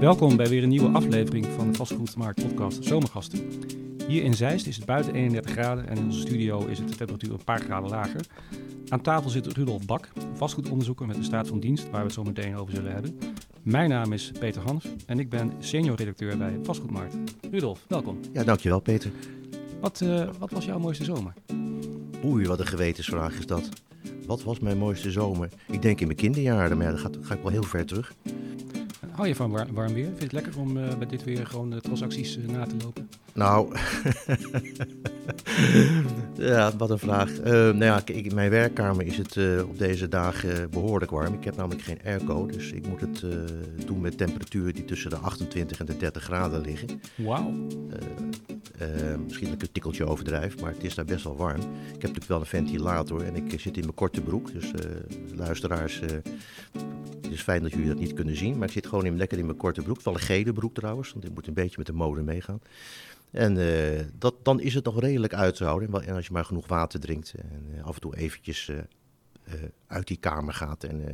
Welkom bij weer een nieuwe aflevering van de Vastgoedmarkt podcast Zomergasten. Hier in Zeist is het buiten 31 graden en in onze studio is het de temperatuur een paar graden lager. Aan tafel zit Rudolf Bak, vastgoedonderzoeker met de staat van dienst, waar we het zo meteen over zullen hebben. Mijn naam is Peter Hans en ik ben senior redacteur bij Vastgoedmarkt. Rudolf, welkom. Ja, dankjewel Peter. Wat, uh, wat was jouw mooiste zomer? Oei, wat een gewetensvraag is dat. Wat was mijn mooiste zomer? Ik denk in mijn kinderjaren, maar ja, ga, ga ik wel heel ver terug. Hou je van warm, warm weer? Vind je het lekker om uh, bij dit weer gewoon de transacties uh, na te lopen? Nou, ja, wat een vraag. Nou ja, in mijn werkkamer is het op deze dagen behoorlijk warm. Ik heb namelijk geen airco, dus ik moet het doen met temperaturen die tussen de 28 en de 30 graden liggen. Wauw. misschien dat ik een tikkeltje overdrijf, maar het is daar best wel warm. Ik heb natuurlijk wel een ventilator en ik zit in mijn korte broek. Dus luisteraars, is fijn dat jullie dat niet kunnen zien, maar ik zit gewoon in, lekker in mijn korte broek. Wel een gele broek trouwens, want ik moet een beetje met de mode meegaan. En uh, dat, dan is het nog redelijk uit te houden. En als je maar genoeg water drinkt en uh, af en toe eventjes uh, uit die kamer gaat en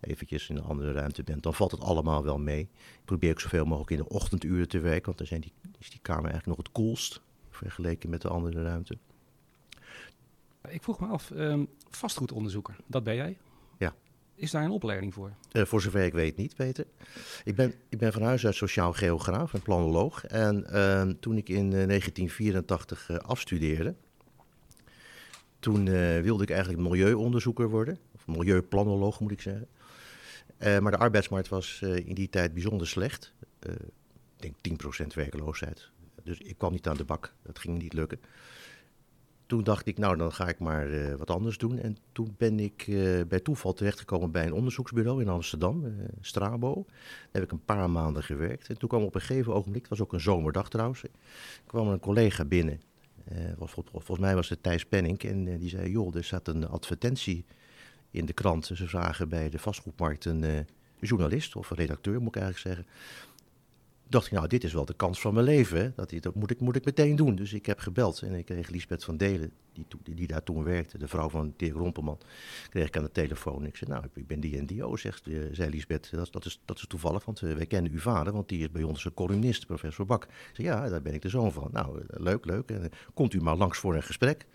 eventjes in een andere ruimte bent, dan valt het allemaal wel mee. Ik probeer ook zoveel mogelijk in de ochtenduren te werken, want dan zijn die, is die kamer eigenlijk nog het koelst vergeleken met de andere ruimte. Ik vroeg me af, um, vastgoedonderzoeker, dat ben jij? Is daar een opleiding voor? Uh, voor zover ik weet niet, Peter. Ik ben, ik ben van huis uit sociaal geograaf en planoloog. En uh, toen ik in uh, 1984 afstudeerde, toen eh, wilde ik eigenlijk milieuonderzoeker worden. Of milieuplanoloog moet ik zeggen. Eh, maar de arbeidsmarkt was in die tijd bijzonder slecht. ik denk 10% werkloosheid. Dus ik kwam niet aan de bak. Dat ging niet lukken toen dacht ik, nou dan ga ik maar uh, wat anders doen. En toen ben ik uh, bij toeval terechtgekomen bij een onderzoeksbureau in Amsterdam, uh, Strabo. Daar heb ik een paar maanden gewerkt. En toen kwam op een gegeven ogenblik, het was ook een zomerdag trouwens, kwam een collega binnen. Volgens mij was het Thijs Penning. En die zei, joh, er staat een advertentie in de krant. Ze vragen bij de vastgoedmarkt een journalist of een redacteur, moet ik eigenlijk zeggen dacht ik, nou, dit is wel de kans van mijn leven. Dat, dat moet, ik, moet ik meteen doen. Dus ik heb gebeld en ik kreeg Lisbeth van Delen, die, die, daar toen werkte, de vrouw van Dirk Rompelman, kreeg ik aan de telefoon. Ik zei, nou, ik ben die en die. Oh, zegt, uh, zei Lisbeth, dat, dat, is, dat is toevallig, want uh, wij kennen uw vader, want die is bij ons een columnist, professor Bak. Ik zei, ja, daar ben ik de zoon van. Nou, uh, leuk, leuk. Komt u maar langs voor een gesprek.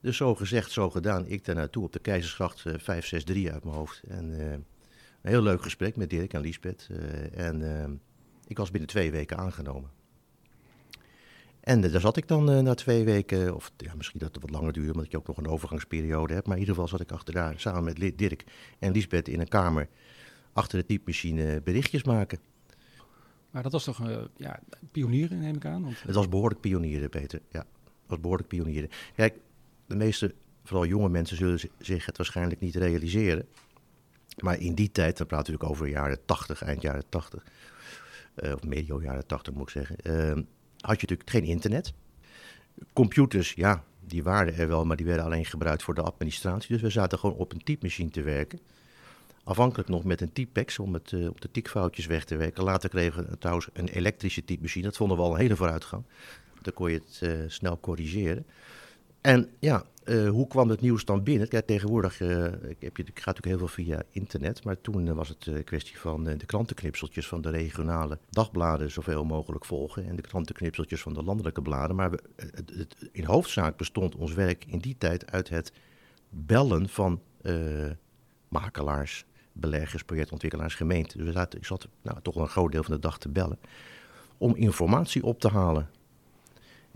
Dus zo gezegd, zo gedaan. Ik daar naartoe op de Keizersgracht 563 uit mijn hoofd. En een heel leuk gesprek met Dirk en Lisbeth. en ik was binnen twee weken aangenomen. En daar zat ik dan uh, na twee weken, of ja, misschien dat het wat langer duurde, omdat je ook nog een overgangsperiode hebt. Maar in ieder geval zat ik achter daar samen met Dirk en Lisbeth in een kamer achter de typemachine berichtjes maken. Maar dat was toch uh, ja, pionieren, neem ik aan? Want, het was behoorlijk pionieren, Peter. Ja, het was behoorlijk pionieren. Kijk, de meeste, vooral jonge mensen, zullen zich het waarschijnlijk niet realiseren. Maar in die tijd, dan praat natuurlijk over jaren 80, eind jaren 80 uh, of medio jaren 80 moet ik zeggen, uh, had je natuurlijk geen internet. Computers, ja, die waren er wel, maar die werden alleen gebruikt voor de administratie. Dus we zaten gewoon op een typemachine te werken. Afhankelijk nog met een typex om het, uh, op de tikfoutjes weg te werken. Later kregen we trouwens een elektrische typemachine. Dat vonden we al een hele vooruitgang. Dan kon je het uh, snel corrigeren. En ja, uh, hoe kwam het nieuws dan binnen? Kijk, tegenwoordig uh, ik heb je, natuurlijk heel veel via internet, maar toen uh, was het een kwestie van de krantenknipseltjes van de regionale dagbladen zoveel mogelijk volgen en de krantenknipseltjes van de landelijke bladen. Maar we, het, het, in hoofdzaak bestond ons werk in die tijd uit het bellen van makelaars, beleggers, projectontwikkelaars, gemeenten. Dus zaten, ik zat nou, toch een groot deel van de dag te bellen om informatie op te halen.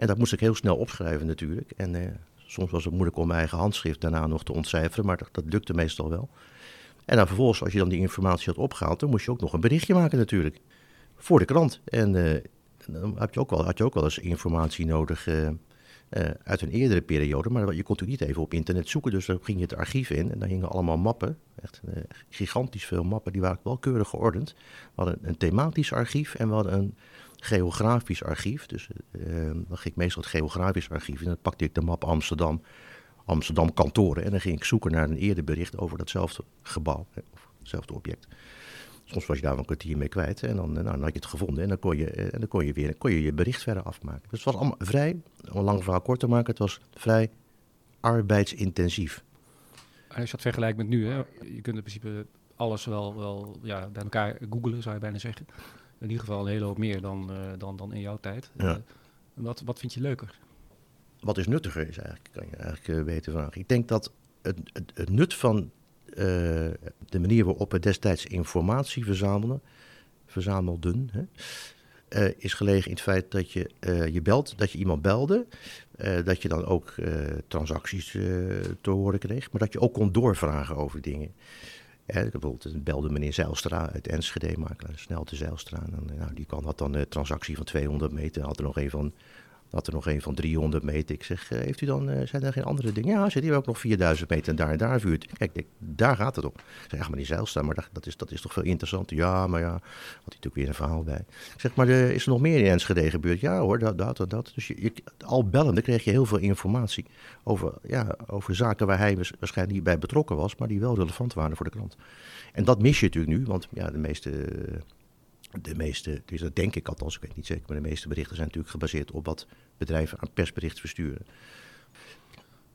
En dat moest ik heel snel opschrijven natuurlijk. En uh, soms was het moeilijk om mijn eigen handschrift daarna nog te ontcijferen, maar dat, dat, lukte meestal wel. En dan vervolgens, als je dan die informatie had opgehaald, dan moest je ook nog een berichtje maken natuurlijk. Voor de krant. En uh, dan had je, ook wel, had je ook wel eens informatie nodig uh, uit een eerdere periode. Maar je kon natuurlijk niet even op internet zoeken. Dus dan ging je het archief in en daar hingen allemaal mappen. Echt gigantisch veel mappen. Die waren wel keurig geordend. We hadden een thematisch archief en we hadden een geografisch archief. Dus uh, dan ging ik meestal het geografisch archief en dan pakte ik de map Amsterdam, Amsterdam kantoren. En dan ging ik zoeken naar een eerder bericht over datzelfde gebouw, of hetzelfde object. Soms was je daar een kwartier mee kwijt en dan, nou, dan had je het gevonden en dan kon je, en dan kon je weer kon je, je bericht verder afmaken. Dus het was allemaal vrij, om een lang verhaal kort te maken, het was vrij arbeidsintensief. Als je dat vergelijkt met nu, hè, je kunt in principe alles wel, wel ja, bij elkaar googelen, zou je bijna zeggen. In ieder geval een hele hoop meer dan, dan, dan in jouw tijd. Ja. wat, wat vind je leuker? Wat is nuttiger, is eigenlijk, kan je eigenlijk weten vragen. Ik denk dat het, het, het nut van de manier waarop we destijds informatie verzamelen, verzamelden, hè, uh, is gelegen in het feit dat je uh, je belt, dat je iemand belde, uh, dat je dan ook transacties te horen kreeg, maar dat je ook kon doorvragen over dingen. Bijvoorbeeld belde meneer Zeilstra uit Enschede, makelaar snel te Zeilstra. En, nou, die kan, had dan een transactie van 200 meter, had er nog een van had er nog een van 300 meter. Ik zeg, heeft u dan, zijn er geen andere dingen? Ja, zit hier ook nog 4000 meter en daar en daar vuurt. Kijk, daar gaat het om. Ik zeg, ja, maar die zeilstaan, maar dat, is, dat is toch veel interessanter. Ja, maar ja, had hij natuurlijk weer een verhaal bij. Ik zeg, maar is er nog meer in Enschede gebeurd? Ja hoor, dat, dat dat. Dus je, je, al bellende kreeg je heel veel informatie over, ja, over zaken waar hij waarschijnlijk niet bij betrokken was, maar die wel relevant waren voor de krant. En dat mis je natuurlijk nu, want ja, de meeste de meeste, dus dat denk ik althans, ik weet niet zeker, maar de meeste berichten zijn natuurlijk gebaseerd op wat bedrijven aan persbericht versturen.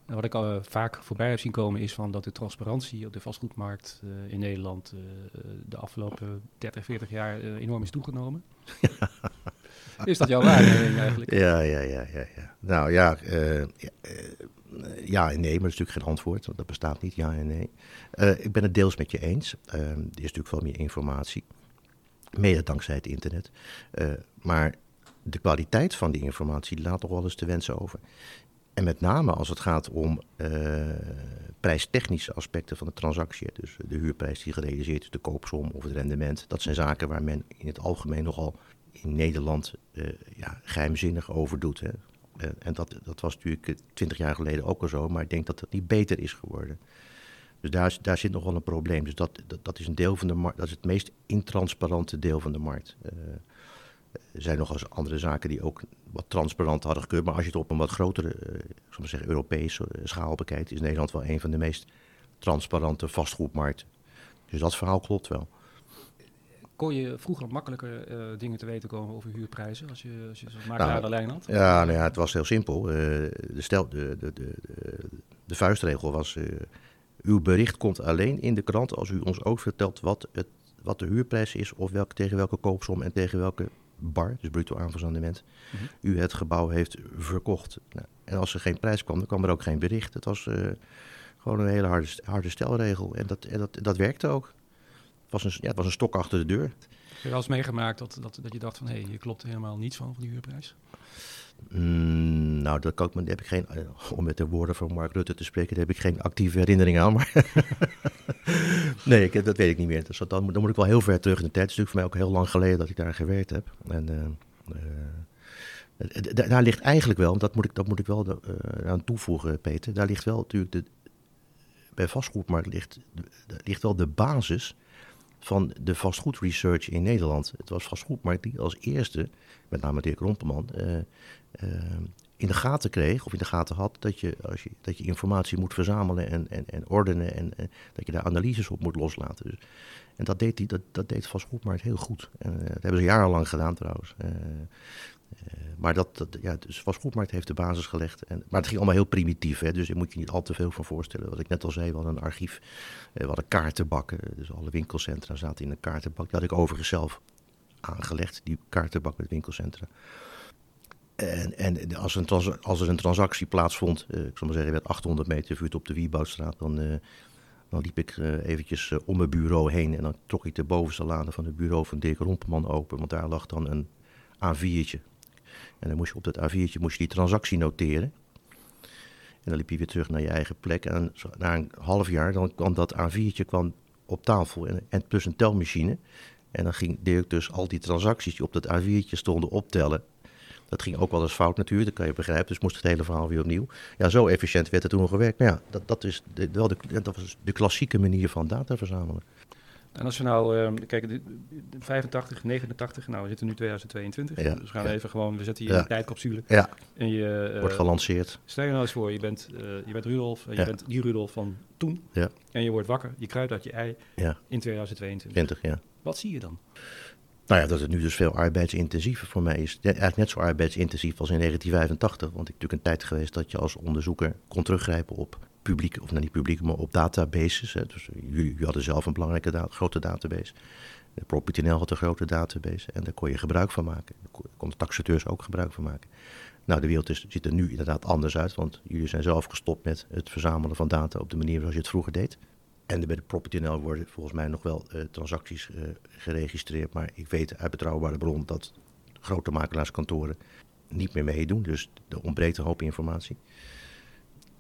Nou, wat ik al eh, vaak voorbij heb zien komen is van dat de transparantie op de vastgoedmarkt uh, in Nederland uh, de afgelopen 30, 40 jaar enorm is toegenomen. is dat jouw waarneming eigenlijk? Ja, ja, ja, ja, ja. Nou ja, ja en nee, maar dat is natuurlijk geen antwoord, want dat bestaat niet, ja en nee. ik ben het deels met je eens. er is natuurlijk veel meer informatie. Mede dankzij het internet. Uh, maar de kwaliteit van die informatie laat toch wel eens te wensen over. En met name als het gaat om uh, prijstechnische aspecten van de transactie. Dus de huurprijs die gerealiseerd is, de koopsom of het rendement. Dat zijn zaken waar men in het algemeen nogal in Nederland uh, ja, geheimzinnig over doet. Hè. en dat, dat was natuurlijk twintig jaar geleden ook al zo, maar ik denk dat dat niet beter is geworden. Dus daar, daar zit nog wel een probleem. Dus dat, dat, dat, is een deel van de markt, dat is het meest intransparante deel van de markt. Uh, er zijn nog eens andere zaken die ook wat transparant hadden gekund. Maar als je het op een wat grotere, uh, ik maar zeggen, Europese eh, schaal bekijkt, is Nederland wel een van de meest transparante vastgoedmarkten. Dus dat verhaal klopt wel. Kon je vroeger makkelijker uh, dingen te weten komen over huurprijzen als je, als je zo'n makelaar nou, de lijn had? Ja, nou ja, het was heel simpel. Uh, de, stel, de, de, de, de, vuistregel was uw bericht komt alleen in de krant als u ons ook vertelt wat, het, wat de huurprijs is of welke, tegen welke koopsom en tegen welke bar, dus bruto aanverzandement, mm u het gebouw heeft verkocht. Nou, en als er geen prijs kwam, dan kwam er ook geen bericht. Het was uh, gewoon een hele harde, harde stelregel en dat, en dat, dat werkte ook. Het was, een, ja, het was een stok achter de deur. Heb je wel eens meegemaakt dat, dat, dat je dacht van hé, hey, je klopt helemaal niets van, van die huurprijs? Mm, nou, dat kan ik, daar heb ik geen, eh, om met de woorden van Mark Rutte te spreken, daar heb ik geen actieve herinnering aan. Maar nee, ik, dat weet ik niet meer. Dus dan, dan, moet ik wel heel ver terug in de tijd. Het is natuurlijk voor mij ook heel lang geleden dat ik daar gewerkt heb. En uh, uh, daar ligt eigenlijk wel, dat moet ik, dat moet ik wel aan toevoegen, Peter. Daar ligt wel natuurlijk de, bij vastgoedmarkt ligt, ligt wel de basis van de vastgoedresearch in Nederland. Het was vastgoedmarkt die als eerste, met name de heer Krompeman, uh, in de gaten kreeg, of in de gaten had, dat je, als je, dat je informatie moet verzamelen en, en, en ordenen en, dat je daar analyses op moet loslaten. Dus, en dat deed, die, dat, dat deed vastgoedmarkt heel goed. En, uh, dat hebben ze jarenlang gedaan trouwens. Uh, maar dat, dat, ja, dus heeft de basis gelegd. En, maar het ging allemaal heel primitief, hè, dus daar moet je niet al te veel van voorstellen. Wat ik net al zei, we hadden een archief, we hadden kaartenbakken. Dus alle winkelcentra zaten in een kaartenbak. Die had ik overigens zelf aangelegd, die kaartenbak met winkelcentra. En, en als, als, er een transactie plaatsvond, uh, ik zal maar zeggen, werd 800 meter vuurt op de Wieboudstraat, dan, uh, dan liep ik uh, eventjes om mijn bureau heen en dan trok ik de bovenste lade van het bureau van Dirk Rompeman open, want daar lag dan een A4'tje. En dan moest je op dat A4'tje moest je die transactie noteren. En dan liep je weer terug naar je eigen plek. En na een half jaar dan kwam dat A4'tje kwam op tafel en, en plus een telmachine. En dan ging Dirk dus al die transacties die op dat A4'tje stonden optellen. Dat ging ook wel eens fout natuurlijk, dat kan je begrijpen. Dus moest het hele verhaal weer opnieuw. Ja, zo efficiënt werd er toen gewerkt. Maar ja, dat, dat, is de, wel de, dat was de klassieke manier van data verzamelen. En als we nou, uh, kijk, 85, 89, nou we zitten nu 2022. Ja, dus we gaan even gewoon, we zetten hier ja. een tijdcapsule. Ja, en je, uh, wordt gelanceerd. Stel je nou eens voor, je bent, uh, je bent Rudolf, je bent die Rudolf van toen. Ja. En je wordt wakker, je kruipt uit je ei in 2022. 20, ja. Wat zie je dan? Nou ja, dat het nu dus veel arbeidsintensief voor mij is. Eigenlijk net zo arbeidsintensief als in 1985. Want ik natuurlijk een tijd geweest dat je als onderzoeker kon teruggrijpen op publieke, of nou niet publieke, maar op databases. Hè. Dus jullie, jullie hadden zelf een belangrijke grote database. De had een grote database en daar kon je gebruik van maken. Daar konden taxateurs ook gebruik van maken. Nou, de wereld is, ziet er nu inderdaad anders uit, want jullie zijn zelf gestopt met het verzamelen van data op de manier zoals je het vroeger deed. En bij de Property.nl worden volgens mij nog wel uh, transacties uh, geregistreerd, maar ik weet uit betrouwbare bron dat grote makelaarskantoren niet meer meedoen, dus er ontbreekt een hoop informatie.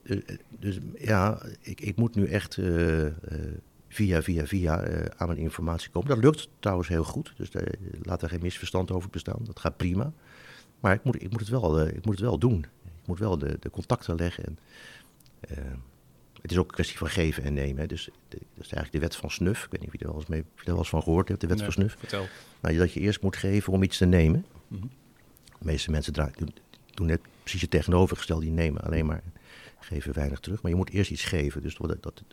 Uh, dus ja, ik, ik, moet nu echt via, via, via aan mijn informatie komen. Dat lukt trouwens heel goed, dus laat er geen misverstand over bestaan. Dat gaat prima. Maar ik moet, ik moet, het, wel, ik moet het wel doen. Ik moet wel de, de contacten leggen. En, het is ook een kwestie van geven en nemen. Hè. Dus de, dat is eigenlijk de wet van snuf. Ik weet niet of je er wel eens, mee, of je wel eens van gehoord hebt, de wet nee, van snuf. Vertel. Nou, dat je eerst moet geven om iets te nemen. Mm -hmm. De meeste mensen doen, doen net precies het tegenovergestelde. Die nemen alleen maar, geven weinig terug. Maar je moet eerst iets geven. Dus dat, dat,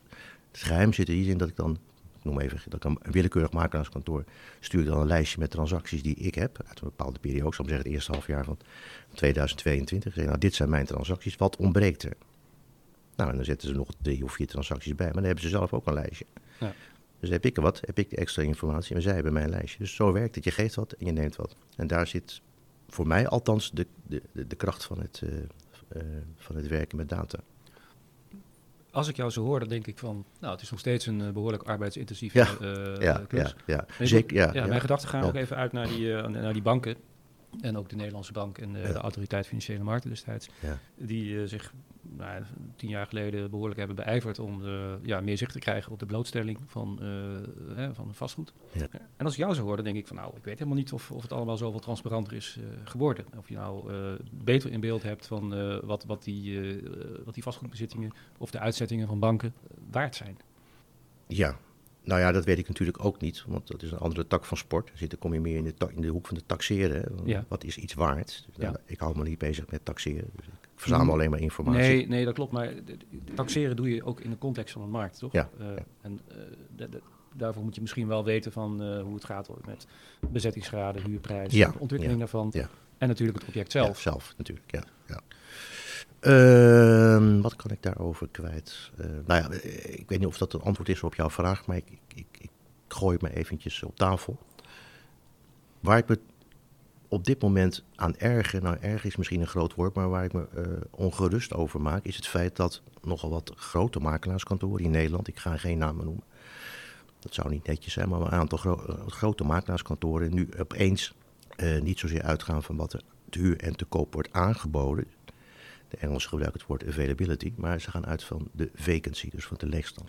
het geheim zit in die zin dat ik dan noem even, dat ik een willekeurig makelaarskantoor stuur ik dan een lijstje met transacties die ik heb uit een bepaalde periode. Ik zeggen het eerste half jaar van 2022. Ik zeg, nou, dit zijn mijn transacties. Wat ontbreekt er? Nou, en dan zetten ze nog drie of vier transacties bij, maar dan hebben ze zelf ook een lijstje. Ja. Dus heb ik er wat, heb ik de extra informatie en zij hebben mijn lijstje. Dus zo werkt het. Je geeft wat en je neemt wat. En daar zit voor mij althans de, de, de, kracht van het, uh, uh, van het werken met data als ik jou zo hoor, dan denk ik van, nou, het is nog steeds een uh, behoorlijk arbeidsintensieve ja, uh, ja, klus. Ja, ja. Zeker, ja, ja, Mijn gedachten gaan ook even uit naar die, naar die banken. En ook de Nederlandse Bank en de, de Autoriteit Financiële Markten destijds. Die zich nou, tien jaar geleden behoorlijk hebben beijverd om ja, meer zicht te krijgen op de blootstelling van, hè, van vastgoed. En als ik jou zo hoor, dan denk ik van, nou, ik weet helemaal niet of, of het allemaal zoveel transparanter is geworden. Of je nou beter in beeld hebt van wat, wat, die, wat die vastgoedbezittingen of de uitzettingen van banken waard zijn. Ja, nou ja, dat weet ik natuurlijk ook niet, want dat is een andere tak van sport. Dan kom je meer in de, in de hoek van de taxeren. Ja. Wat is iets waard? Dus ja. Ik hou me niet bezig met taxeren. Dus ik verzamel alleen maar informatie. Nee, nee, dat klopt. Maar taxeren doe je ook in de context van de markt, toch? Ja. Uh, en uh, de, daarvoor moet je misschien wel weten van uh, hoe het gaat met bezettingsgraden, huurprijzen, ja. de ontwikkeling daarvan. Ja. En natuurlijk het object zelf. zelf natuurlijk, ja. Uh, wat kan ik daarover kwijt? Uh, nou ja, ik weet niet of dat een antwoord is op jouw vraag, maar ik, ik, ik, gooi maar eventjes op tafel. Waar ik me op dit moment aan erger, nou erg is misschien een groot woord, maar waar ik me uh, ongerust over maak, is het feit dat nogal wat grote makelaarskantoren in Nederland, ik ga geen namen noemen, dat zou niet netjes zijn, maar een aantal gro grote makelaarskantoren nu opeens niet zozeer uitgaan van wat er te huur en te koop wordt aangeboden, de Engelsen gebruiken het woord availability, maar ze gaan uit van de vacancy, dus van de leegstand.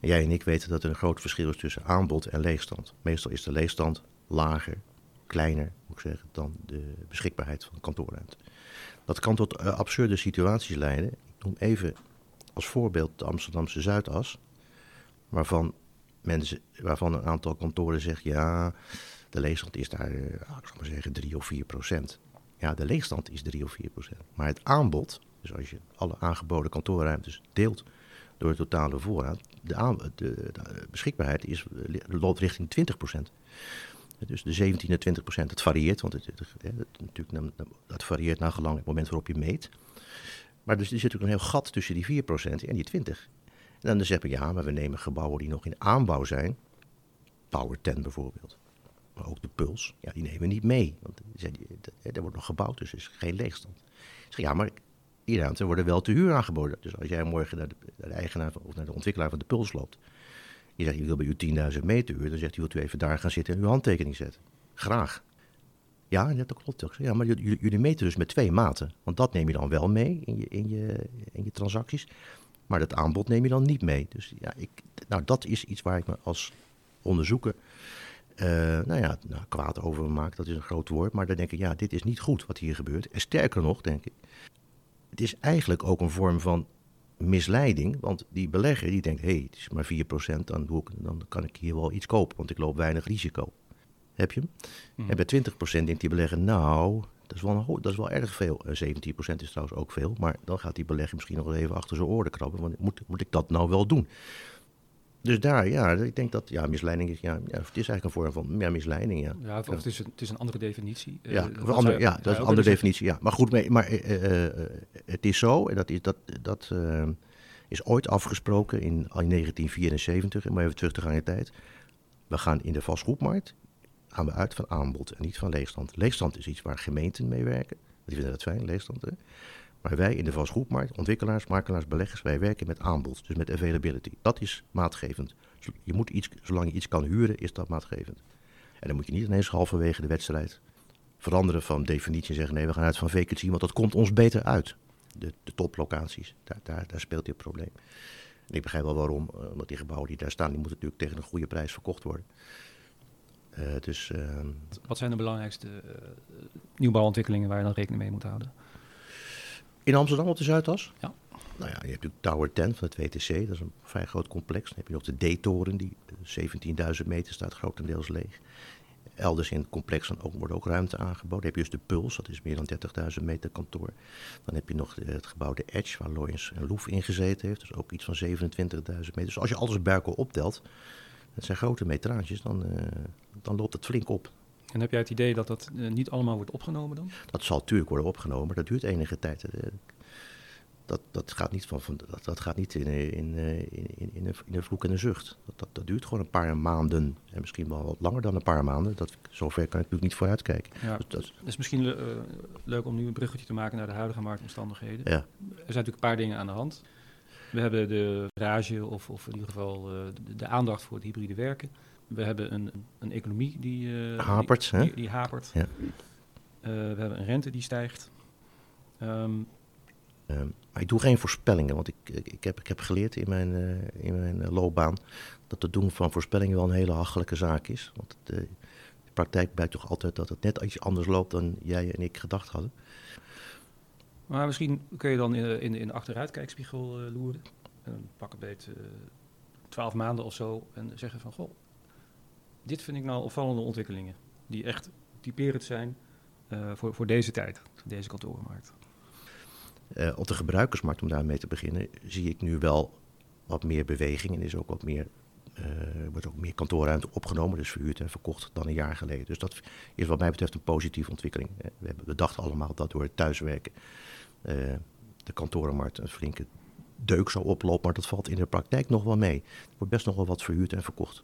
Jij en ik weten dat er een groot verschil is tussen aanbod en leegstand. Meestal is de leegstand lager, kleiner, moet ik zeggen, dan de beschikbaarheid van kantoorruimte. Dat kan tot uh, absurde situaties leiden. Ik noem even als voorbeeld de Amsterdamse Zuidas, waarvan, mensen, waarvan een aantal kantoren zegt, ja, de leegstand is daar, uh, ik zal maar zeggen, 3 of 4 procent. Ja, de leegstand is 3 of 4 procent. Maar het aanbod, dus als je alle aangeboden kantoorruimtes deelt door de totale voorraad, de, beschikbaarheid is, loopt richting 20 procent. Dus de 17 en 20 procent, dat varieert, want het, het, natuurlijk, dat varieert naar gelang het moment waarop je meet. Maar dus er zit ook een heel gat tussen die 4 procent en die 20. En dan zeggen we, ja, maar we nemen gebouwen die nog in aanbouw zijn, Power 10 bijvoorbeeld ook de puls, ja, die nemen we niet mee. Want er wordt nog gebouwd, dus er is geen leegstand. Zeg, ja, maar die ruimte worden wel te huur aangeboden. Dus als jij morgen naar de, naar de eigenaar of naar de ontwikkelaar van de puls loopt... je zegt, je wil bij u 10.000 meter huur... dan zegt hij, wilt u even daar gaan zitten en uw handtekening zetten? Graag. Ja, dat klopt. ook. Ja, maar jullie meten dus met twee maten. Want dat neem je dan wel mee in je, in je, in je transacties. Maar dat aanbod neem je dan niet mee. Dus ja, ik, nou, dat is iets waar ik me als onderzoeker uh, nou ja, nou, kwaad over maakt, dat is een groot woord. Maar dan denk ik, ja, dit is niet goed wat hier gebeurt. En sterker nog, denk ik, het is eigenlijk ook een vorm van misleiding. Want die belegger die denkt, hé, hey, het is maar 4%, dan, doe ik, dan kan ik hier wel iets kopen, want ik loop weinig risico. Heb je hem? Mm. En bij 20% denkt die belegger, nou, dat is wel, een, dat is wel erg veel. Uh, 17% is trouwens ook veel, maar dan gaat die belegger misschien nog even achter zijn oren krabben. Want moet, moet ik dat nou wel doen? Dus daar, ja, ik denk dat ja, misleiding is, ja, ja, het is eigenlijk een vorm van ja, misleiding, ja. Ja, of, ja. Het, is een, het is een andere definitie. Ja, uh, een andere, ja dat is een andere definitie, ja. Maar goed, maar uh, uh, het is zo, en dat is dat, dat is ooit afgesproken in, in 1974, om even terug te gaan in de tijd. We gaan in de vastgoedmarkt gaan we uit van aanbod en niet van leegstand. Leegstand is iets waar gemeenten mee werken. Die vinden dat fijn, leegstand. Hè? Maar wij in de vastgoedmarkt, ontwikkelaars, makelaars, beleggers, wij werken met aanbod, dus met availability. Dat is maatgevend. Je moet iets, zolang je iets kan huren, is dat maatgevend. En dan moet je niet ineens halverwege de wedstrijd veranderen van definitie en zeggen nee, we gaan uit van vacancy, want dat komt ons beter uit. De, de toplocaties, daar, daar, daar speelt dit probleem. En ik begrijp wel waarom, uh, want die gebouwen die daar staan, die moeten natuurlijk tegen een goede prijs verkocht worden. Uh, dus, uh, Wat zijn de belangrijkste uh, nieuwbouwontwikkelingen waar je dan rekening mee moet houden? In Amsterdam op de Zuidas? Ja. Nou ja, je hebt natuurlijk Tower 10 van het WTC, dat is een vrij groot complex. Dan heb je nog de D-toren, die 17.000 meter staat grotendeels leeg. Elders in het complex dan ook, wordt ook ruimte aangeboden. Dan heb je dus de Puls, dat is meer dan 30.000 meter kantoor. Dan heb je nog het gebouw de Edge, waar Loyens en Loef in gezeten heeft. Dus ook iets van 27.000 meter. Dus als je alles bij elkaar optelt, dat zijn grote metrages, dan, uh, dan loopt het flink op. En heb jij het idee dat dat uh, niet allemaal wordt opgenomen dan? Dat zal natuurlijk worden opgenomen, maar dat duurt enige tijd. Uh, dat, dat gaat niet, van, van, dat, dat gaat niet in, in, in, in, in, een, in een vloek en een zucht. Dat, dat, dat, duurt gewoon een paar maanden. En misschien wel wat langer dan een paar maanden. Dat, zover kan ik natuurlijk niet vooruitkijken. Ja, dus dat is misschien uh, leuk om nu een bruggetje te maken naar de huidige marktomstandigheden. Ja. Er zijn natuurlijk een paar dingen aan de hand. We hebben de rage, of, of in ieder geval uh, de, de, aandacht voor het hybride werken. We hebben een, een economie die, uh, hapert. Die, die, die hapert. Ja. we hebben een rente die stijgt. Um, Uh, maar ik doe geen voorspellingen, want ik, ik, heb, ik heb geleerd in mijn, uh, in mijn loopbaan dat het doen van voorspellingen wel een hele hachelijke zaak is. Want uh, de praktijk blijkt toch altijd dat het net iets anders loopt dan jij en ik gedacht hadden. Maar misschien kun je dan in, in, in de achteruitkijkspiegel loeren. En pak een beetje twaalf maanden of zo en zeggen van goh, dit vind ik nou opvallende ontwikkelingen die echt typerend zijn voor, voor deze tijd, deze kantorenmarkt. Uh, op de gebruikersmarkt, om daarmee te beginnen, zie ik nu wel wat meer beweging en is ook wat meer, uh, wordt ook meer kantoorruimte opgenomen, dus verhuurd en verkocht dan een jaar geleden. Dus dat is wat mij betreft een positieve ontwikkeling. We, hebben, allemaal dat door het thuiswerken de kantorenmarkt een flinke deuk zou oplopen, maar dat valt in de praktijk nog wel mee. Er wordt best nog wel wat verhuurd en verkocht.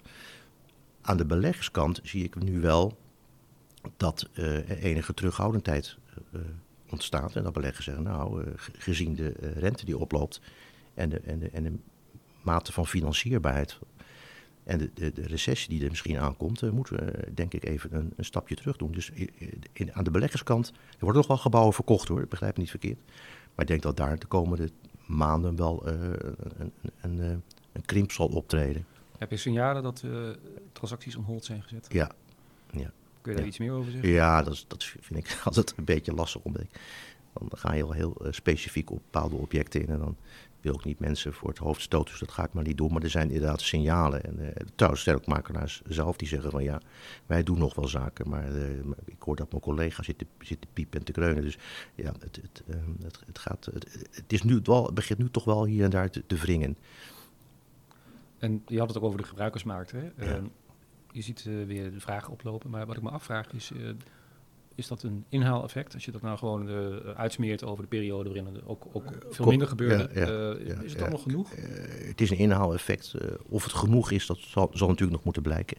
Aan de beleggerskant zie ik nu wel dat enige terughoudendheid ontstaat. En dat beleggers zeggen, nou, uh, gezien de uh, rente die oploopt en de, en, de, en de mate van financierbaarheid en de, de, de recessie die er misschien aankomt, uh, moeten we denk ik even een, een stapje terug doen. Dus in, aan de beleggerskant, er worden nog wel gebouwen verkocht hoor, ik begrijp het niet verkeerd. Maar ik denk dat daar de komende maanden wel een, een, een krimp zal optreden. Heb je signalen dat transacties on hold zijn gezet? Ja, ja. Kun je daar Ja. iets meer over zeggen? Ja, dat, is, dat vind ik altijd een beetje lastig. Omdat ik, dan ga je wel heel uh, specifiek op bepaalde objecten in. En dan wil ik niet mensen voor het hoofd stoten. Dus dat ga ik maar niet doen. Maar er zijn inderdaad signalen. En uh, trouwens, sterk makelaars zelf die zeggen van ja, wij doen nog wel zaken. Maar uh, ik hoor dat mijn collega zit te, zit te piepen en te kreunen. Dus ja, het, het, het, het gaat, het, het, is nu wel, begint nu toch wel hier en daar te, te wringen. En je had het ook over de gebruikersmarkt. Hè? Ja. je ziet uh, weer de vragen oplopen. Maar wat ik me afvraag is, uh, is dat een inhaaleffect? Als je dat nou gewoon uh, uitsmeert over de periode waarin er ook, ook veel minder gebeurde. ja, ja, is het dan nog genoeg? het is een inhaaleffect. of het genoeg is, dat zal, zal, natuurlijk nog moeten blijken.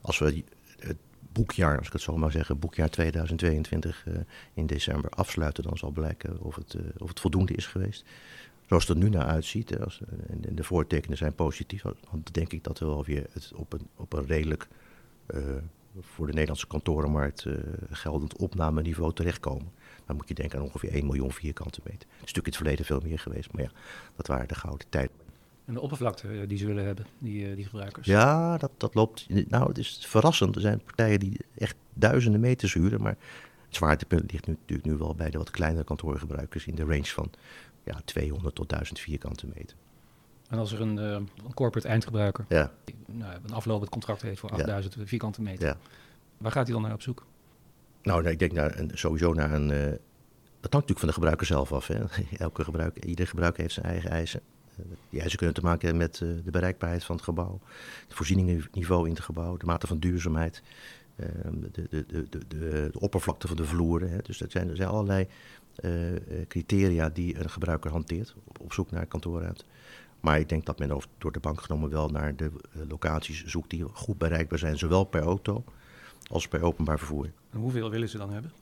Als we het boekjaar, als ik het zo maar zeggen, boekjaar 2022 in december afsluiten, dan zal blijken of het, of het voldoende is geweest zoals het er nu naar uitziet, als, en de voortekenen zijn positief, dan denk ik dat we wel weer het op, een, op een redelijk uh, voor de Nederlandse kantorenmarkt uh, geldend opnameniveau terechtkomen. Dan moet je denken aan ongeveer 1 miljoen vierkante meter. Is natuurlijk in het verleden veel meer geweest, maar ja, dat waren de gouden tijden. En de oppervlakte die ze willen hebben, die, die gebruikers? Ja, dat, dat loopt. Nou, het is verrassend. Er zijn partijen die echt duizenden meters huren, maar het zwaartepunt ligt nu, natuurlijk nu wel bij de wat kleinere kantoorgebruikers in de range van ja, 200 tot 1000 vierkante meter. En als er een, uh, een corporate eindgebruiker ja. nou, een aflopend contract heeft voor 8000 ja. vierkante meter, ja. waar gaat hij dan naar op zoek? Nou, ik denk naar een, sowieso naar een. Uh, dat hangt natuurlijk van de gebruiker zelf af. Hè. Elke gebruiker, ieder gebruiker heeft zijn eigen eisen. Uh, die eisen kunnen te maken hebben met uh, de bereikbaarheid van het gebouw, het voorzieningenniveau in het gebouw, de mate van duurzaamheid. ehm, de, de, de, de, oppervlakte van de vloeren. Hè. Dus dat zijn, er zijn allerlei eh, eh, criteria die een gebruiker hanteert op, op zoek naar kantoorruimte. Maar ik denk dat men over, door de bank genomen wel naar de eh, locaties zoekt die goed bereikbaar zijn, zowel per auto als per openbaar vervoer. En hoeveel willen ze dan hebben?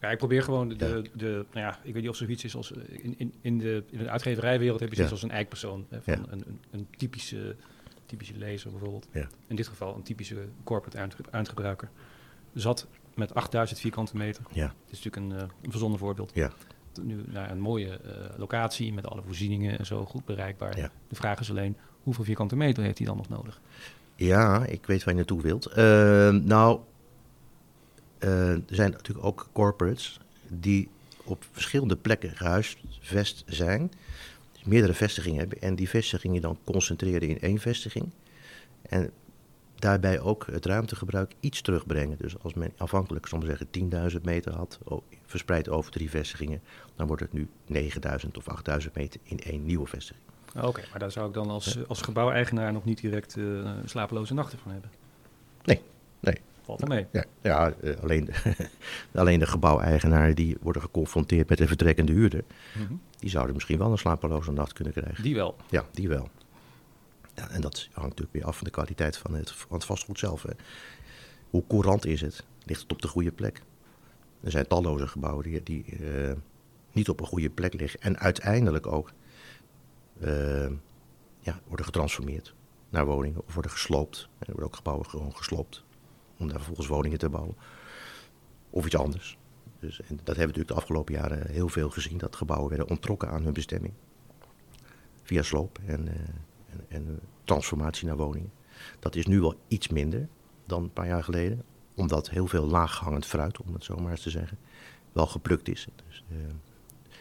Ja, ik probeer gewoon de, de, de nou ja, ik weet niet of zoiets is als eh, in, in, in, de, in de uitgeverijwereld heb je zoiets Ja. als een eikpersoon. Hè, van Ja. een, een, een typische, typische lezer bijvoorbeeld. Ja. In dit geval een typische corporate eindge- eindgebruiker. Zat met 8000 vierkante meter. Ja, Dit is natuurlijk een, eh, een verzonnen voorbeeld. ja, Nu naar een mooie eh, locatie met alle voorzieningen en zo goed bereikbaar. Ja. De vraag is alleen, hoeveel vierkante meter heeft hij dan nog nodig? ja, ik weet waar je naartoe wilt. Ehm, nou, eh, er zijn natuurlijk ook corporates die op verschillende plekken gehuisvest zijn. Dus meerdere vestigingen hebben en die vestigingen dan concentreren in één vestiging. En daarbij ook het ruimtegebruik iets terugbrengen. Dus als men afhankelijk, maar zeggen, 10.000 meter had, verspreid over drie vestigingen, dan wordt het nu 9.000 of 8.000 meter in één nieuwe vestiging. Oké, maar daar zou ik dan als, als gebouweigenaar nog niet direct eh, slapeloze nachten van hebben. Nee, nee. Valt er mee. Ja, ja eh, alleen, alleen de gebouweigenaren die worden geconfronteerd met een vertrekkende huurder, Mhm. die zouden misschien wel een slapeloze nacht kunnen krijgen. Die wel. Ja, die wel. Ja, en dat hangt natuurlijk weer af van de kwaliteit van het, vastgoed zelf. Hè. Hoe courant is het? Ligt het op de goede plek? Er zijn talloze gebouwen die, die eh, niet op een goede plek liggen. En uiteindelijk ook eh, ja, worden getransformeerd naar woningen of worden gesloopt. Er worden ook gebouwen gewoon gesloopt om daar vervolgens woningen te bouwen. Of iets anders. Dus, en dat hebben we natuurlijk de afgelopen jaren heel veel gezien. Dat gebouwen werden onttrokken aan hun bestemming via sloop en, eh, en, en transformatie naar woningen. Dat is nu wel iets minder dan een paar jaar geleden, omdat heel veel laaghangend fruit, om het zo maar eens te zeggen, wel geplukt is. Dus, eh,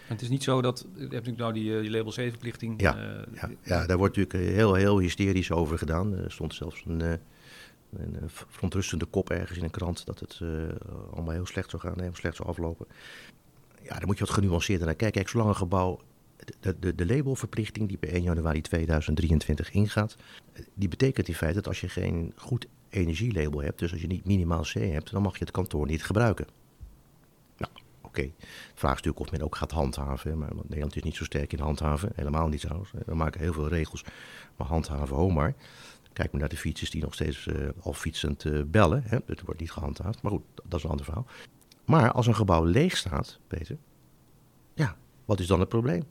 het is niet zo dat, je hebt natuurlijk nou die, eh, die label C-verplichting. Ja, eh, ja, ja, daar wordt natuurlijk heel, heel hysterisch over gedaan. Er stond zelfs een, een verontrustende kop ergens in een krant dat het allemaal heel slecht zou gaan, heel slecht zou aflopen. Ja, daar moet je wat genuanceerder naar kijken. Kijk, zolang een gebouw de, de, de labelverplichting die per 1 januari 2023 ingaat, die betekent in feite dat als je geen goed energielabel hebt, dus als je niet minimaal C hebt, dan mag je het kantoor niet gebruiken. Nou, oké. De vraag is natuurlijk of men ook gaat handhaven, maar Nederland is niet zo sterk in handhaven, helemaal niet trouwens. We maken heel veel regels, maar handhaven, ho maar. Kijk maar naar de fietsers die nog steeds eh, al fietsend eh, bellen. Hè. Het wordt niet gehandhaafd, maar goed, dat is een ander verhaal. Maar als een gebouw leeg staat, Peter, ja, wat is dan het probleem?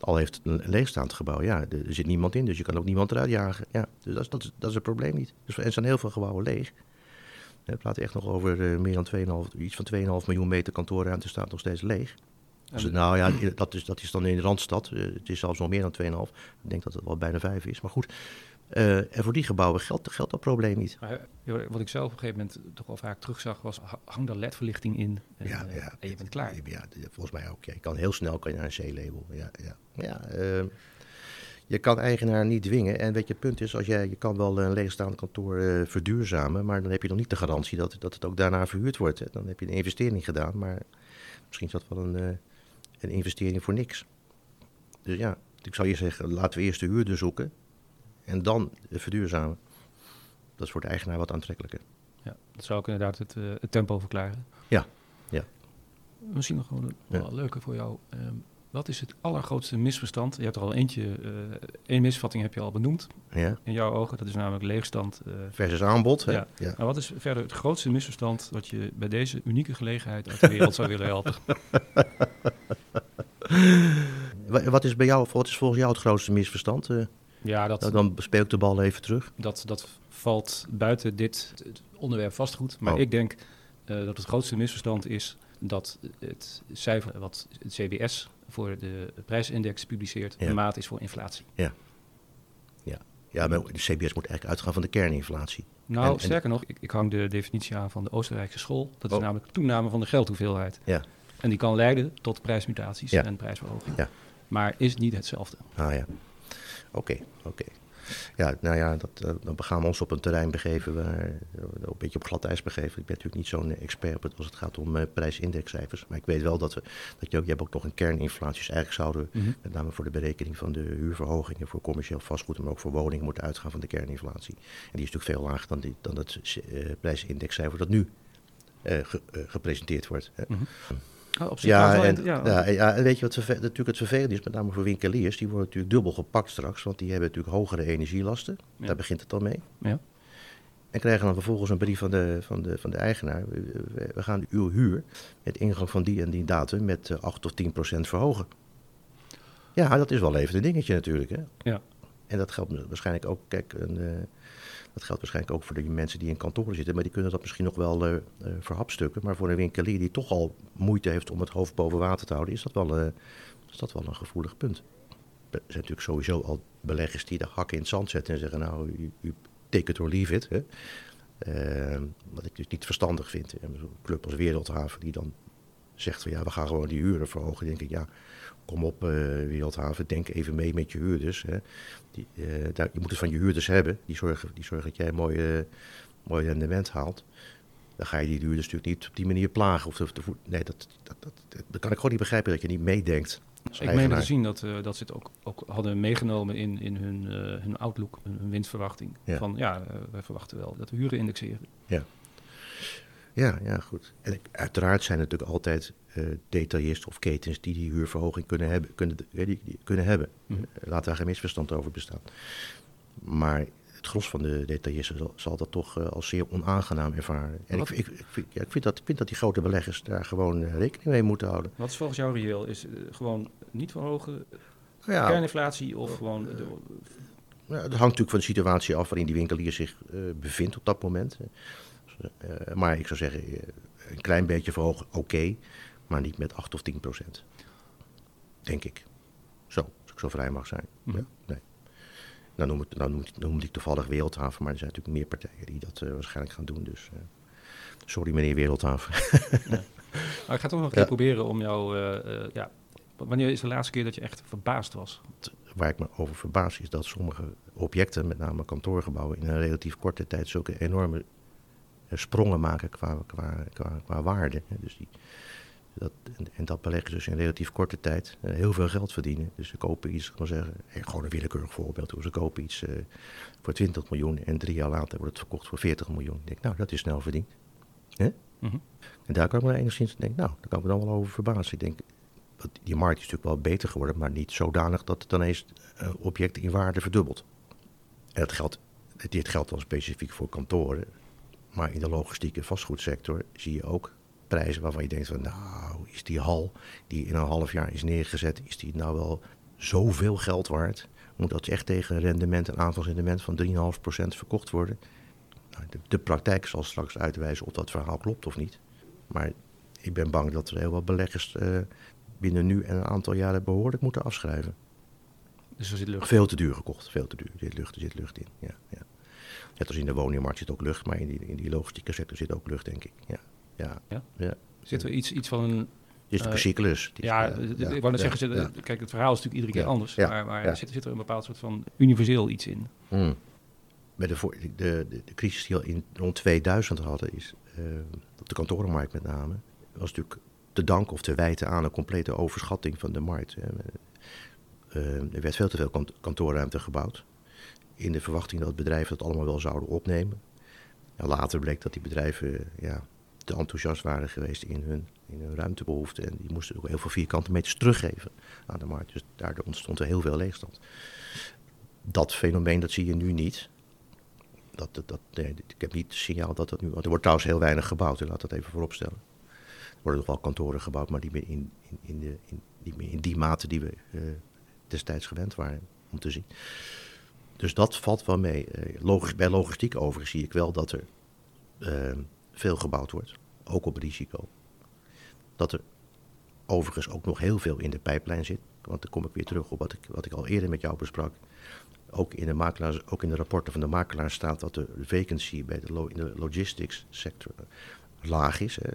Al heeft het een leegstaand gebouw, ja, er zit niemand in, dus je kan ook niemand eruit jagen. Ja, dus dat is, dat is, dat is het probleem niet. Dus er zijn heel veel gebouwen leeg. We praten echt nog over eh, meer dan 2,5, iets van 2,5 miljoen meter kantoorruimte staat nog steeds leeg. Dus, nou ja, dat is, dat is dan in de Randstad. Eh, het is zelfs nog meer dan 2,5. Ik denk dat het wel bijna 5 is. Maar goed, eh, en voor die gebouwen geldt, geldt dat probleem niet. Maar, eh, wat ik zelf op een gegeven moment toch wel vaak terugzag, was ha- hang daar ledverlichting in en, Ja, eh, ja. en je bent klaar. Ja, volgens mij ook. Ja. Je kan heel snel kan je naar een C-label. Ja, ja. ja eh, je kan eigenaar niet dwingen. En weet je, het punt is, als jij, je kan wel een leegstaand kantoor eh, verduurzamen, maar dan heb je nog niet de garantie dat, dat het ook daarna verhuurd wordt. Hè. Dan heb je een investering gedaan, maar misschien is dat wel een, eh, een investering voor niks. Dus ja, ik zou je zeggen, laten we eerst de huurder zoeken en dan verduurzamen. Dat is voor de eigenaar wat aantrekkelijker. Ja, dat zou ook inderdaad het, eh, het tempo verklaren. Ja, ja. Misschien nog gewoon een Ja. leuke voor jou. Ehm, wat is het allergrootste misverstand? Je hebt er al eentje, eh één misvatting heb je al benoemd Ja. in jouw ogen. Dat is namelijk leegstand. eh. Versus aanbod. Hè? Ja. Ja. Maar wat is verder het grootste misverstand wat je bij deze unieke gelegenheid uit de wereld zou willen helpen? Wa- Wat is, bij jou, wat is volgens jou het grootste misverstand? Ja, dat, nou, dan speel ik de bal even terug. dat, dat valt buiten dit onderwerp vastgoed. Maar Oh. ik denk eh, dat het grootste misverstand is dat het cijfer wat het CBS voor de prijsindex publiceert, Ja. een maat is voor inflatie. Ja, maar de CBS moet eigenlijk uitgaan van de kerninflatie. Nou, En- en- sterker nog, ik, ik hang de definitie aan van de Oostenrijkse school. Dat is Oh. namelijk toename van de geldhoeveelheid. Ja. En die kan leiden tot prijsmutaties Ja. en prijsverhoging. Ja. Maar is niet hetzelfde. Ah ja, oké, oké. Ja, nou ja, dat, uh, dan gaan we ons op een terrein begeven, waar, uh, een beetje op glad ijs begeven. Ik ben natuurlijk niet zo'n expert op het, als het gaat om uh, prijsindexcijfers. Maar ik weet wel dat, we, dat je, ook, je hebt ook nog een kerninflatie. Dus eigenlijk zouden we, mm -hmm. met name voor de berekening van de huurverhogingen voor commercieel vastgoed, maar ook voor woningen, moeten uitgaan van de kerninflatie. En die is natuurlijk veel lager dan, die, dan het prijsindexcijfer dat nu ge, gepresenteerd wordt. Mm -hmm. Oh, op ja, en, ja. Ja, ja, en weet je wat natuurlijk het vervelend is, met name voor winkeliers, die worden natuurlijk dubbel gepakt straks, want die hebben natuurlijk hogere energielasten. Ja. Daar begint het al mee. Ja. En krijgen dan vervolgens een brief van de, van de, van de eigenaar. We, gaan uw huur met ingang van die en die datum met 8 of 10 procent verhogen. Ja, dat is wel even een dingetje natuurlijk. Hè? Ja. En dat geldt waarschijnlijk ook, kijk, een, uh, dat geldt waarschijnlijk ook voor de mensen die in kantoren zitten, maar die kunnen dat misschien nog wel uh, uh, verhapstukken. Maar voor een winkelier die toch al moeite heeft om het hoofd boven water te houden, is dat wel, uh, is dat wel een gevoelig punt. Er zijn natuurlijk sowieso al beleggers die de hakken in het zand zetten en zeggen, nou, u, take it or leave it. Hè? wat ik dus niet verstandig vind. En een club als Wereldhaven die dan zegt van ja, we gaan gewoon die huren verhogen. Denk ik, ja, kom op uh, Wereldhaven, denk even mee met je huurders. Hè. Die, uh, daar, je moet het van je huurders hebben. Die zorgen, die zorgen dat jij een mooi, uh, mooi rendement haalt. Dan ga je die huurders natuurlijk niet op die manier plagen. Of nee, dat, dat, dat, dat, kan ik gewoon niet begrijpen dat je niet meedenkt. Ik meen te zien dat, dat ze het ook, ook hadden meegenomen in, in hun, hun outlook, hun, hun winstverwachting. Ja. Van ja, wij verwachten wel dat we huren indexeren. Ja. Ja, ja, goed. En uiteraard zijn er natuurlijk altijd uh, detailisten of ketens die die huurverhoging kunnen hebben. Kunnen, die, die kunnen hebben. Mm. Laat daar geen misverstand over bestaan. Maar het gros van de detailisten zal, zal dat toch uh, als zeer onaangenaam ervaren. En ik, ik, ik, vind, ja, ik, vind dat, ik vind dat die grote beleggers daar gewoon uh, rekening mee moeten houden. Wat is volgens jou reëel? Is gewoon niet verhogen? Ja, kerninflatie of gewoon... De, ja, het hangt natuurlijk van de situatie af waarin die winkelier zich bevindt op dat moment. Uh, maar ik zou zeggen, een klein beetje verhogen, oké, okay, maar niet met 8 of 10 procent. Denk ik. Zo, als ik zo vrij mag zijn. Mm-hmm. Ja, nee. Dan noem, ik, dan, noem, dan noem ik toevallig Wereldhaven, maar er zijn natuurlijk meer partijen die dat uh, waarschijnlijk gaan doen. Dus uh, sorry meneer Wereldhaven. ja. Maar ik ga toch nog een keer proberen om jou... Uh, ja, wanneer is de laatste keer dat je echt verbaasd was? Waar ik me over verbaas is dat sommige objecten, met name kantoorgebouwen, in een relatief korte tijd zulke enorme sprongen maken qua, qua, qua, qua waarde. Dus die, dat, en, en, dat beleggen dus in relatief korte tijd uh, heel veel geld verdienen. Dus ze kopen iets, kan zeggen, gewoon een willekeurig voorbeeld. Ze kopen iets uh, voor 20 miljoen en drie jaar later wordt het verkocht voor 40 miljoen. Ik denk, nou, dat is snel verdiend. Hè? Mm-hmm. En daar kan ik me enigszins denken, nou, daar kan ik me dan wel over verbazen. Ik denk, die markt is natuurlijk wel beter geworden, maar niet zodanig dat het dan eens uh, objecten in waarde verdubbelt. En dat geldt, dit geldt dan specifiek voor kantoren. Maar in de logistieke vastgoedsector zie je ook prijzen waarvan je denkt van nou, is die hal die in een half jaar is neergezet, is die nou wel zoveel geld waard? Moet dat echt tegen een rendement, een aanvalsrendement van 3,5% verkocht worden? Nou, de, de, praktijk zal straks uitwijzen of dat verhaal klopt of niet. Maar ik ben bang dat er heel wat beleggers uh, binnen nu en een aantal jaren behoorlijk moeten afschrijven. Dus er zit lucht Veel te duur gekocht, veel te duur. Er zit lucht, er zit lucht in, ja. ja. Net als in de woningmarkt zit ook lucht, maar in die, in die logistieke sector zit ook lucht, denk ik. Ja. Ja. ja? ja. Zit er iets, iets van een... Is het uh, cyclus? Ja, ik wou net zeggen, ja. kijk, het verhaal is natuurlijk iedere keer anders. maar, maar zit, zit, er een bepaald soort van universeel iets in? Hmm. Bij de, de, de, de, crisis die al in rond 2000 hadden, is, uh, op de kantorenmarkt met name, was natuurlijk te danken of te wijten aan een complete overschatting van de markt. Uh, er werd veel te veel kant kantoorruimte gebouwd in de verwachting dat bedrijven dat allemaal wel zouden opnemen. En later bleek dat die bedrijven ja, te enthousiast waren geweest in hun, in hun ruimtebehoeften. En die moesten ook heel veel vierkante meters teruggeven aan de markt. Dus daardoor ontstond er heel veel leegstand. Dat fenomeen dat zie je nu niet. Dat, dat, ik heb niet het signaal dat dat nu... Er wordt trouwens heel weinig gebouwd, laat dat even vooropstellen. Er worden nog wel kantoren gebouwd, maar niet meer in, in, in, de, in, niet meer in die mate die we uh, destijds gewend waren om te zien. Dus dat valt wel mee. Logisch, bij logistiek overigens zie ik wel dat er uh, veel gebouwd wordt, ook op risico. Dat er overigens ook nog heel veel in de pijplijn zit. Want dan kom ik weer terug op wat ik, wat ik al eerder met jou besprak. Ook in, de makelaars, ook in de rapporten van de makelaar staat dat de vacancy bij de in de logistics sector laag is. Hè,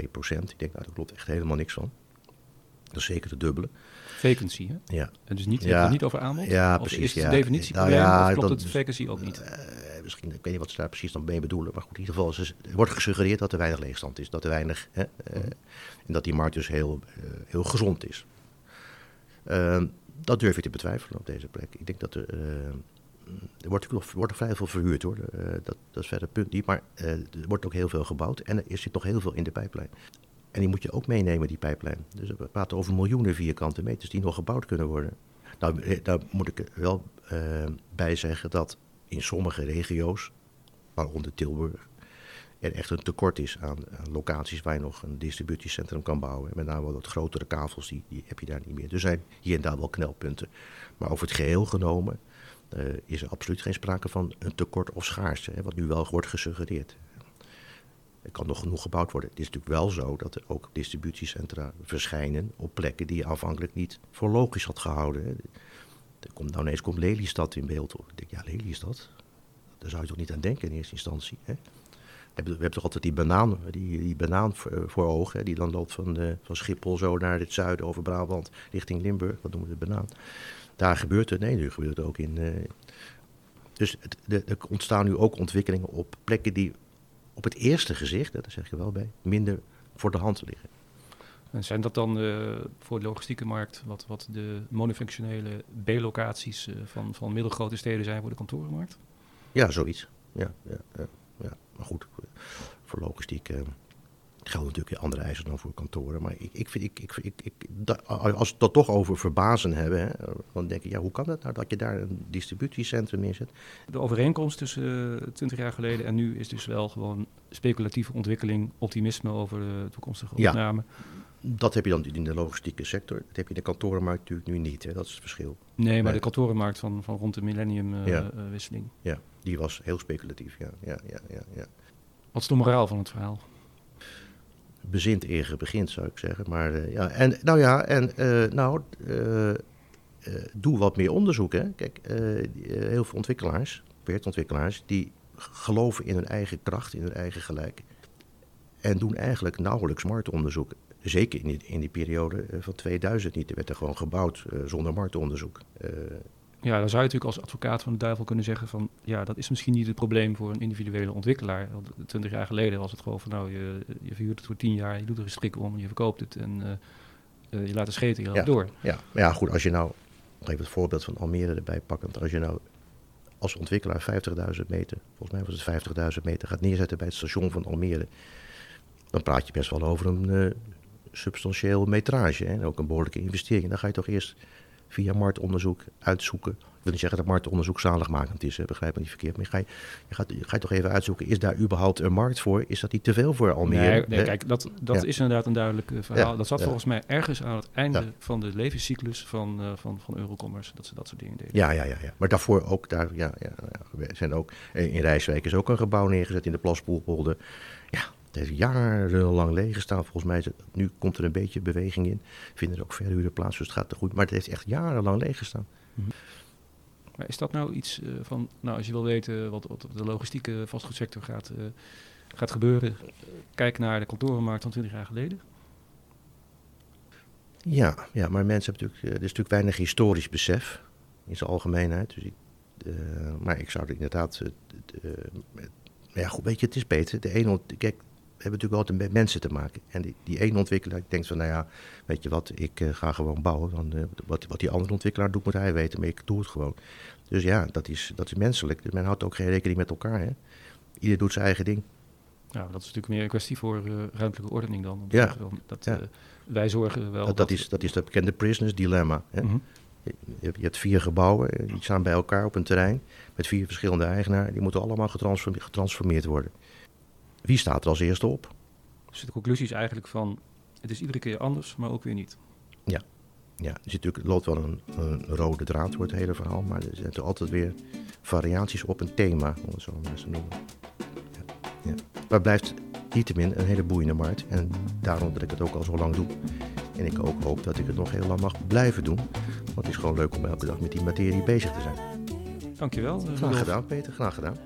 2%. Ik denk, nou, daar klopt echt helemaal niks van. Dat is zeker de dubbele. Vacancy, hè? Ja. En dus niet, Ja. niet over aanbod? Ja, of precies, is het ja. de definitie Nou ja, of klopt dat- het vacancy ook niet? Eh, misschien, ik weet niet wat ze daar precies dan mee bedoelen. Maar goed, in ieder geval is er wordt gesuggereerd dat er weinig leegstand is. Dat er weinig. Hè, eh, en dat die markt dus heel, eh, heel gezond is. Ehm, dat durf je te betwijfelen op deze plek. Ik denk dat er. er wordt, nog- wordt nog vrij veel verhuurd hoor. Dat, dat is verder punt niet. Maar er wordt ook heel veel gebouwd. En er zit nog heel veel in de pijplijn. En die moet je ook meenemen, die pijplijn. Dus we praten over miljoenen vierkante meters die nog gebouwd kunnen worden. Nou, eh, daar moet ik wel eh, bij zeggen dat in sommige regio's, waaronder Tilburg, er echt een tekort is aan, aan locaties waar je nog een distributiecentrum kan bouwen. Met name wat grotere kavels, die, die heb je daar niet meer. Er zijn hier en daar wel knelpunten. Maar over het geheel genomen eh, is er absoluut geen sprake van een tekort of schaarste, hè, wat nu wel wordt gesuggereerd. Er kan nog genoeg gebouwd worden. Het is natuurlijk wel zo dat er ook distributiecentra verschijnen op plekken die je aanvankelijk niet voor logisch had gehouden. Er komt, nou ineens komt Lelystad in beeld. Ik denk, ja, Lelystad? Daar zou je toch niet aan denken in eerste instantie. Hè? We, hebben, toch altijd die banaan, die, die banaan voor, voor ogen, die dan loopt van, eh, van Schiphol zo naar het zuiden over Brabant richting Limburg. Dat noemen we de banaan. Daar gebeurt het, nee, nu gebeurt het ook in. eh, dus het, de, er ontstaan nu ook ontwikkelingen op plekken die op het eerste gezicht, daar zeg je wel bij, minder voor de hand liggen. En zijn dat dan eh, voor de logistieke markt wat, wat de monofunctionele B-locaties eh, van, van middelgrote steden zijn voor de kantorenmarkt? Ja, zoiets. Ja, ja, ja, ja. maar goed, voor logistiek eh, gelden natuurlijk andere eisen dan voor kantoren. Maar ik, ik vind, ik, ik, ik, ik, da- als we het dat toch over verbazen hebben, hè, dan denk ik, ja, hoe kan het nou dat je daar een distributiecentrum neerzet? De overeenkomst tussen eh, 20 jaar geleden en nu is dus wel gewoon speculatieve ontwikkeling, optimisme over de toekomstige Ja. opname. Dat heb je dan in de logistieke sector. Dat heb je in de kantorenmarkt natuurlijk nu niet. Hè. Dat is het verschil. Nee, maar Nee. de kantorenmarkt van, van rond de millenniumwisseling. Ja. wisseling. Ja, die was heel speculatief. Ja, ja, ja, ja, ja. Wat is de moraal van het verhaal? Bezint eer begint, zou ik zeggen. Maar eh, ja, en nou ja, en eh, nou, eh, doe wat meer onderzoek. Hè. Kijk, heel veel ontwikkelaars, projectontwikkelaars, die geloven in hun eigen kracht, in hun eigen gelijk. En doen eigenlijk nauwelijks marktonderzoek. Zeker in die, in die periode van 2000 niet. Er werd er gewoon gebouwd zonder marktonderzoek. Ja, dan zou je natuurlijk als advocaat van de duivel kunnen zeggen van... ja, dat is misschien niet het probleem voor een individuele ontwikkelaar. Want 20 jaar geleden was het gewoon van... nou, je, je verhuurt het voor 10 jaar, je doet er een strik om, je verkoopt het... en eh, eh, je laat de scheten hier Ja. door. Ja, maar ja, goed, als je nou, nog even het voorbeeld van Almere erbij pakkend, als je nou als ontwikkelaar 50.000 meter, volgens mij was het 50.000 meter, gaat neerzetten bij het station van Almere, dan praat je best wel over een eh, substantieel metrage hè, en ook een behoorlijke investering. Dan ga je toch eerst via marktonderzoek uitzoeken. Ik wil niet zeggen dat marktonderzoek zaligmakend is, hè, begrijp me niet verkeerd, maar je, ga je, je, gaat, je gaat toch even uitzoeken, is daar überhaupt een markt voor? Is dat niet te veel voor Almere? Nee, nee, kijk, dat, dat Ja. is inderdaad een duidelijk eh, verhaal. Ja, Dat zat ja. volgens mij ergens aan het einde van de levenscyclus van, eh, van, van Eurocommerce... dat ze dat soort dingen deden. Ja, ja, ja, ja. Maar daarvoor ook, daar, ja, ja, zijn ook, eh, in Rijswijk is ook een gebouw neergezet in de Plaspoelpolder. Het heeft jarenlang leeg gestaan. Volgens mij is het, nu komt er een beetje beweging in. Vinden er ook verhuurder plaats, dus het gaat er goed. Maar het heeft echt jarenlang leeg gestaan. Maar is dat nou iets eh, van, nou als je wil weten wat, wat op de logistieke vastgoedsector gaat, eh, gaat gebeuren, kijk naar de kantorenmarkt van 20 jaar geleden. Ja, ja maar mensen hebben natuurlijk, eh, er is natuurlijk weinig historisch besef in zijn algemeenheid. Dus ik, maar ik zou er inderdaad, ja goed, weet je, het is beter. De ene, kijk, hebben natuurlijk altijd met mensen te maken. En die, die ene ontwikkelaar denkt van, nou ja, weet je wat, ik eh, ga gewoon bouwen. Dan, eh, wat, wat die andere ontwikkelaar doet, moet hij weten, maar ik doe het gewoon. Dus ja, dat is, dat is menselijk. Dus men houdt ook geen rekening met elkaar, hè. Ieder doet zijn eigen ding. Nou, dat is natuurlijk meer een kwestie voor eh, ruimtelijke ordening dan. Ja. dat, Ja. wij zorgen wel. Dat, dat, is, dat is dat bekende prisoners dilemma. Hè. Mhm. Je, je hebt- vier gebouwen, die staan bij elkaar op een terrein met vier verschillende eigenaren. Die moeten allemaal getransforme- getransformeerd worden. Wie staat er als eerste op? Dus de conclusie is eigenlijk van, het is iedere keer anders, maar ook weer niet. Ja, er, zit natuurlijk, er loopt wel een, een rode draad door het hele verhaal, maar er zijn er altijd weer variaties op een thema, om het zo maar eens te noemen. Ja, ja. Maar het blijft niettemin een hele boeiende markt en daarom dat ik het ook al zo lang doe. En ik ook hoop dat ik het nog heel lang mag blijven doen, want het is gewoon leuk om elke dag met die materie bezig te zijn. Dankjewel. Graag gedaan, Peter, graag gedaan.